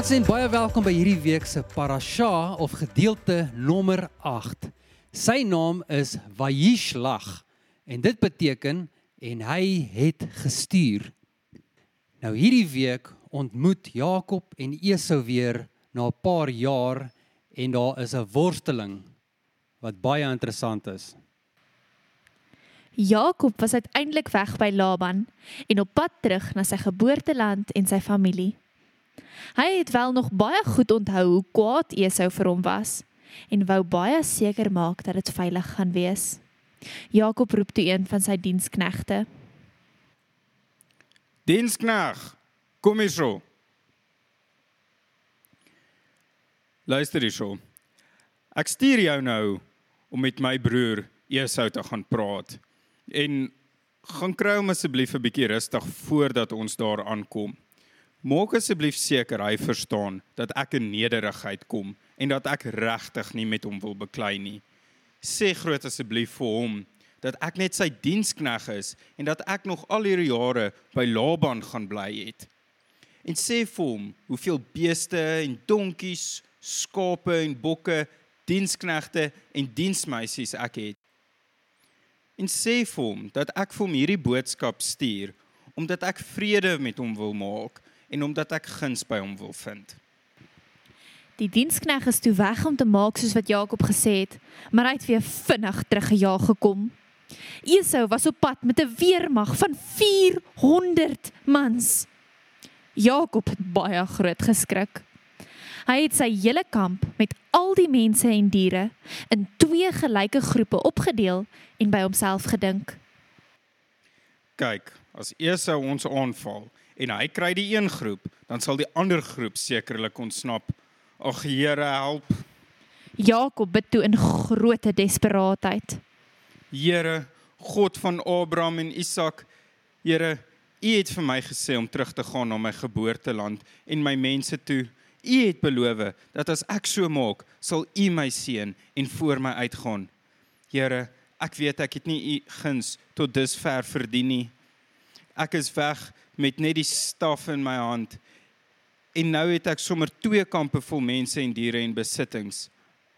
maats en baie welkom by hierdie week se parasha of gedeelte nommer 8. Sy naam is Vayishlach en dit beteken en hy het gestuur. Nou hierdie week ontmoet Jakob en Esau weer na 'n paar jaar en daar is 'n worsteling wat baie interessant is. Jakob was uiteindelik weg by Laban en op pad terug na sy geboorteland en sy familie. Hy het wel nog baie goed onthou hoe kwaad Esau vir hom was en wou baie seker maak dat dit veilig gaan wees. Jakob roep toe een van sy diensknegte. Diensknag, kom hier so. Luister hier so. Ek stuur jou nou om met my broer Esau te gaan praat. En gaan kry hom asseblief 'n bietjie rustig voordat ons daar aankom. Maak asseblief seker hy verstaan dat ek in nederigheid kom en dat ek regtig nie met hom wil beklei nie. Sê groot asseblief vir hom dat ek net sy dienskneg is en dat ek nog al hierdie jare by Laban gaan bly het. En sê vir hom hoeveel beeste en donkies, skape en bokke, diensknegte en diensmeisies ek het. En sê vir hom dat ek vir hom hierdie boodskap stuur omdat ek vrede met hom wil maak en omdat ek guns by hom wil vind. Die dienskneg is toe weg om te maak soos wat Jakob gesê het, maar hy het weer vinnig teruggejaag gekom. Esau was op pad met 'n weermag van 400 mans. Jakob het baie groot geskrik. Hy het sy hele kamp met al die mense en diere in twee gelyke groepe opgedeel en by homself gedink. Kyk, as Esau ons aanval en hy kry die een groep, dan sal die ander groep sekerlik ontsnap. Ag Here, help. Jakob bid toe in groot desperaatheid. Here, God van Abraham en Isak, Here, U het vir my gesê om terug te gaan na my geboorteland en my mense toe. U het beloof dat as ek so maak, sal U my seën en voor my uitgaan. Here, ek weet ek het nie U guns tot dusver verdien nie. Ek is weg met net die staf in my hand. En nou het ek sommer twee kampe vol mense en diere en besittings.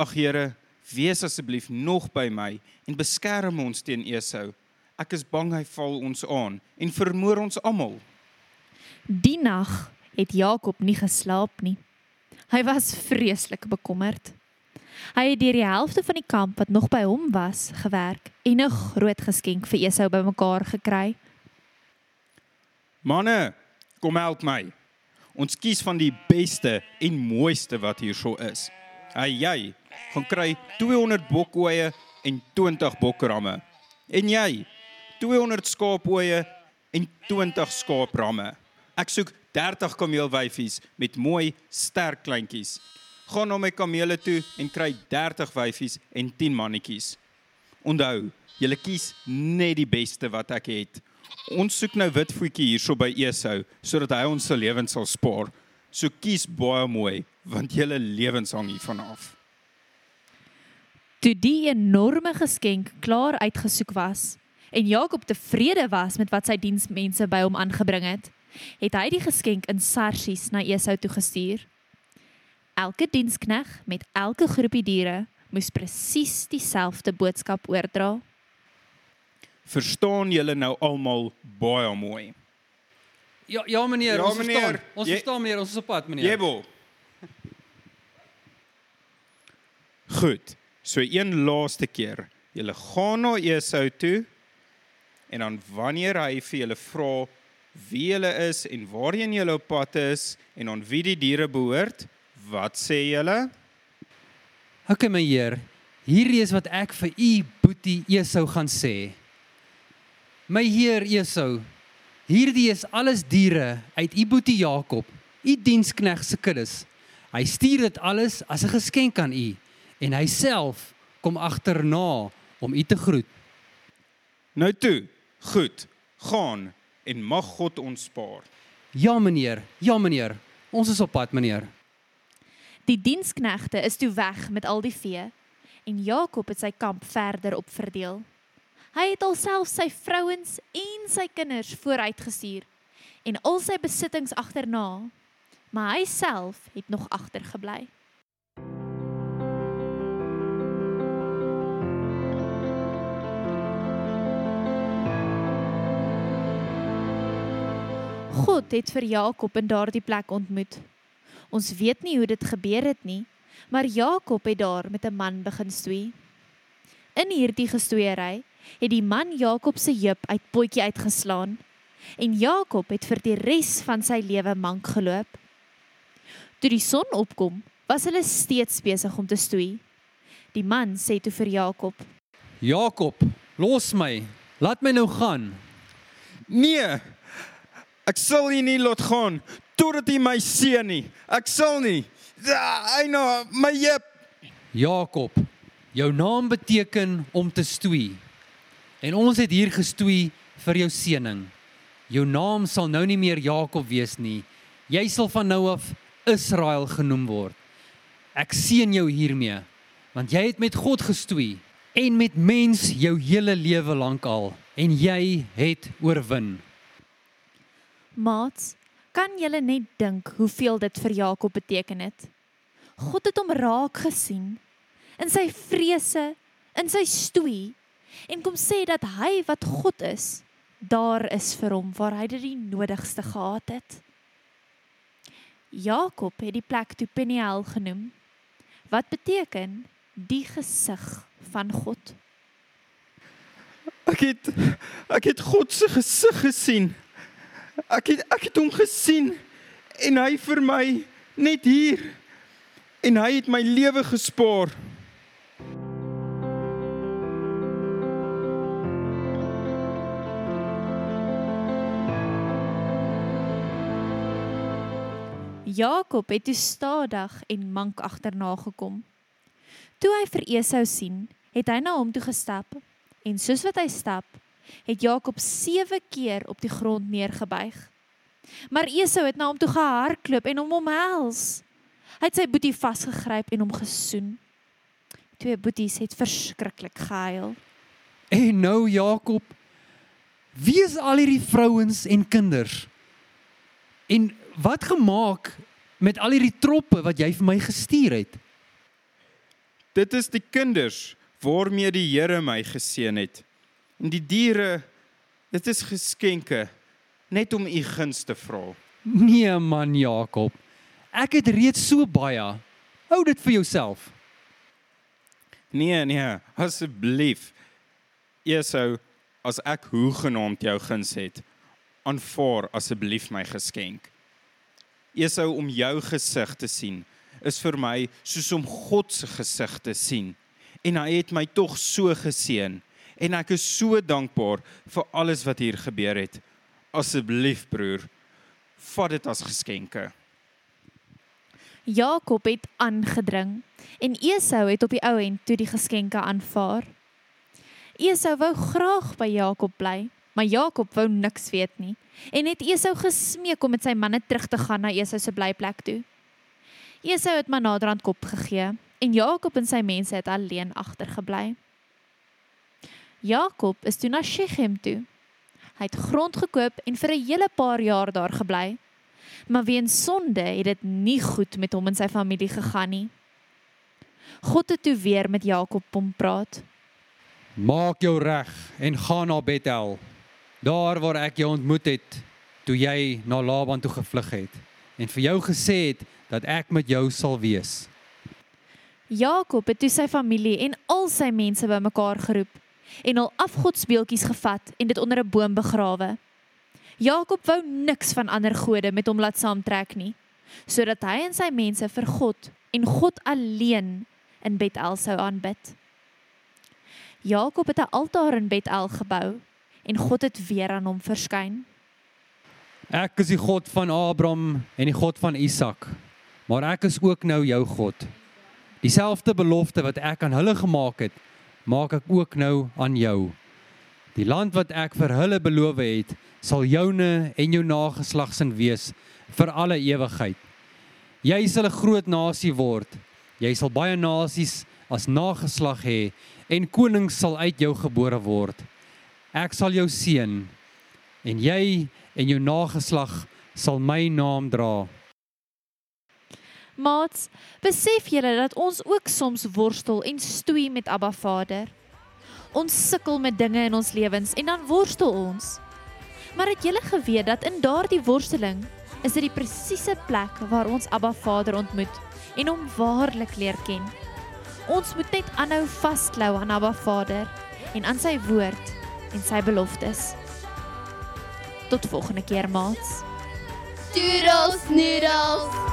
Ag Here, wees asseblief nog by my en beskerm ons teen Esau. Ek is bang hy val ons aan en vermoor ons almal. Die nag het Jakob nie geslaap nie. Hy was vreeslik bekommerd. Hy het deur die helfte van die kamp wat nog by hom was, gewerk en 'n groot geskenk vir Esau bymekaar gekry. Manne, kom help my. Ons kies van die beste en mooiste wat hierso is. Hy jy gaan kry 200 bokoeie en 20 bokramme. En jy 200 skaapoeie en 20 skaapramme. Ek soek 30 kameelwyfies met mooi sterk kleintjies. Gaan na my kamele toe en kry 30 wyfies en 10 mannetjies. Onthou, julle kies net die beste wat ek het. Ons soek nou wit voetjie hierso by Esau sodat hy ons se lewens sal spaar. So kies baie mooi want julle lewens hang hiervan af. Toe die enorme geskenk klaar uitgesoek was en Jakob tevrede was met wat sy diensmense by hom aangebring het, het hy die geskenk in sarsies na Esau toe gestuur. Elke dienskneg met elke groepie diere moes presies dieselfde boodskap oordra. Verstaan julle nou almal baie mooi? Ja ja meneer, Ja, ons meneer. verstaan. Ons Jy- verstaan meneer, ons is op pad meneer. Jebo. Goed. So een laaste keer. Julle gaan na Esau toe en dan wanneer hy vir julle vra wie julle is en waarheen julle op pad is en aan wie die diere behoort, wat sê julle? OK my heer, hierdie is wat ek vir u boetie Esau gaan sê. My heer Esau, hierdie is alles diere uit u boetie Jakob, u dienskneg se kuddes. Hy stuur dit alles as 'n geskenk aan u en hy self kom agterna om u te groet. Nou toe. Goed. Gaan. en mag God ons spaar. Ja meneer, ja meneer. Ons is op pad meneer. Die diensknegte is toe weg met al die vee en Jakob het sy kamp verder op verdeel. Hy het alself sy vrouens en sy kinders vooruitgestuur en al sy besittings agterna, maar hy self het nog agtergebly. God het vir Jakob in daardie plek ontmoet. Ons weet nie hoe dit gebeur het nie, maar Jakob het daar met 'n man begin stoei. In hierdie gestoeiery het die man Jakob se heup uit potjie uitgeslaan en Jakob het vir die res van sy lewe mank geloop. Toe die son opkom, was hulle steeds besig om te stoei. Die man sê toe vir Jakob: Jakob, los my. Laat my nou gaan. Nee. Ek sal u nie laat gaan totdat u my seën nie. Ek sal nie. Ja, Eina, my jep. Jakob, jou naam beteken om te stoei. En ons het hier gestoei vir jou seëning. Jou naam sal nou nie meer Jakob wees nie. Jy sal van nou af Israel genoem word. Ek seën jou hiermee, want jy het met God gestoei en met mens jou hele lewe lank al en jy het oorwin. "Maats, kan julle net dink hoeveel dit vir Jakob beteken het? God het hom raak gesien in sy vrese, in sy stoei en kom sê dat hy wat God is, daar is vir hom waar hy dit die nodigste gehad het. Jakob het die plek toe Peniel genoem wat beteken die gesig van God. Ek het ek het God se gesig gesien. Ek het ek het hom gesien en hy vir my net hier en hy het my lewe gespaar. Jakob het toe stadig en mank agterna gekom. Toe hy vir Esau sien, het hy na hom toe gestap en soos wat hy stap, het Jakob 7 keer op die grond neergebuig. Maar Esau het na hom toe gehardloop en hom omhels. Hy het sy boetie vasgegryp en hom gesoen. Twee boeties het verskriklik gehuil. En nou Jakob, wie is al hierdie vrouens en kinders? En wat gemaak met al hierdie troppe wat jy vir my gestuur het? Dit is die kinders waarmee die Here my geseën het. En die diere, dit is geskenke net om u guns te vra. Nee man Jakob. Ek het reeds so baie. Hou dit vir jouself. Nee, nee, asseblief. Esau, as ek hoegenaamd jou guns het, aanvaar asseblief my geskenk. Esau om jou gesig te sien is vir my soos om God se gesig te sien. En hy het my tog so geseën en ek is so dankbaar vir alles wat hier gebeur het. Asseblief broer, vat dit as geskenke. Jakob het aangedring en Esau het op die ou end toe die geskenke aanvaar. Esau wou graag by Jakob bly, maar Jakob wou niks weet nie en het Esau gesmeek om met sy manne terug te gaan na Esau se blyplek toe. Esau het maar naderhand kop gegee en Jakob en sy mense het alleen agtergebly. Jakob is toe na Shechem toe. Hy het grond gekoop en vir 'n hele paar jaar daar gebly. Maar weens sonde het dit nie goed met hom en sy familie gegaan nie. God het toe weer met Jakob kom praat. Maak jou reg en gaan na Bethel. Daar waar ek jou ontmoet het toe jy na Laban toe gevlug het en vir jou gesê het dat ek met jou sal wees. Jakob het toe sy familie en al sy mense bymekaar geroep en hul afgodsbeeldjies gevat en dit onder 'n boom begrawe. Jakob wou niks van ander gode met hom laat saamtrek nie, sodat hy en sy mense vir God en God alleen in Bethel sou aanbid. Jakob het 'n altaar in Bethel gebou en God het weer aan hom verskyn. Ek is die God van Abraham en die God van Isak. Maar ek is ook nou jou God. Dieselfde belofte wat ek aan hulle gemaak het, maak ek ook nou aan jou. Die land wat ek vir hulle beloof het, sal joune en jou nageslag sin wees vir alle ewigheid. Jy sal 'n groot nasie word. Jy sal baie nasies as nageslag hê en konings sal uit jou gebore word. Ek sal jou seën en jy en jou nageslag sal my naam dra. Maats, besef julle dat ons ook soms worstel en stoei met Abba Vader. Ons sukkel met dinge in ons lewens en dan worstel ons. Maar het julle geweet dat in daardie worsteling is dit die presiese plek waar ons Abba Vader ontmoet en hom waarlik leer ken. Ons moet net aanhou vasklou aan Abba Vader en aan sy woord en sy beloftes. Tot volgende keer, maats. Doodles noodles.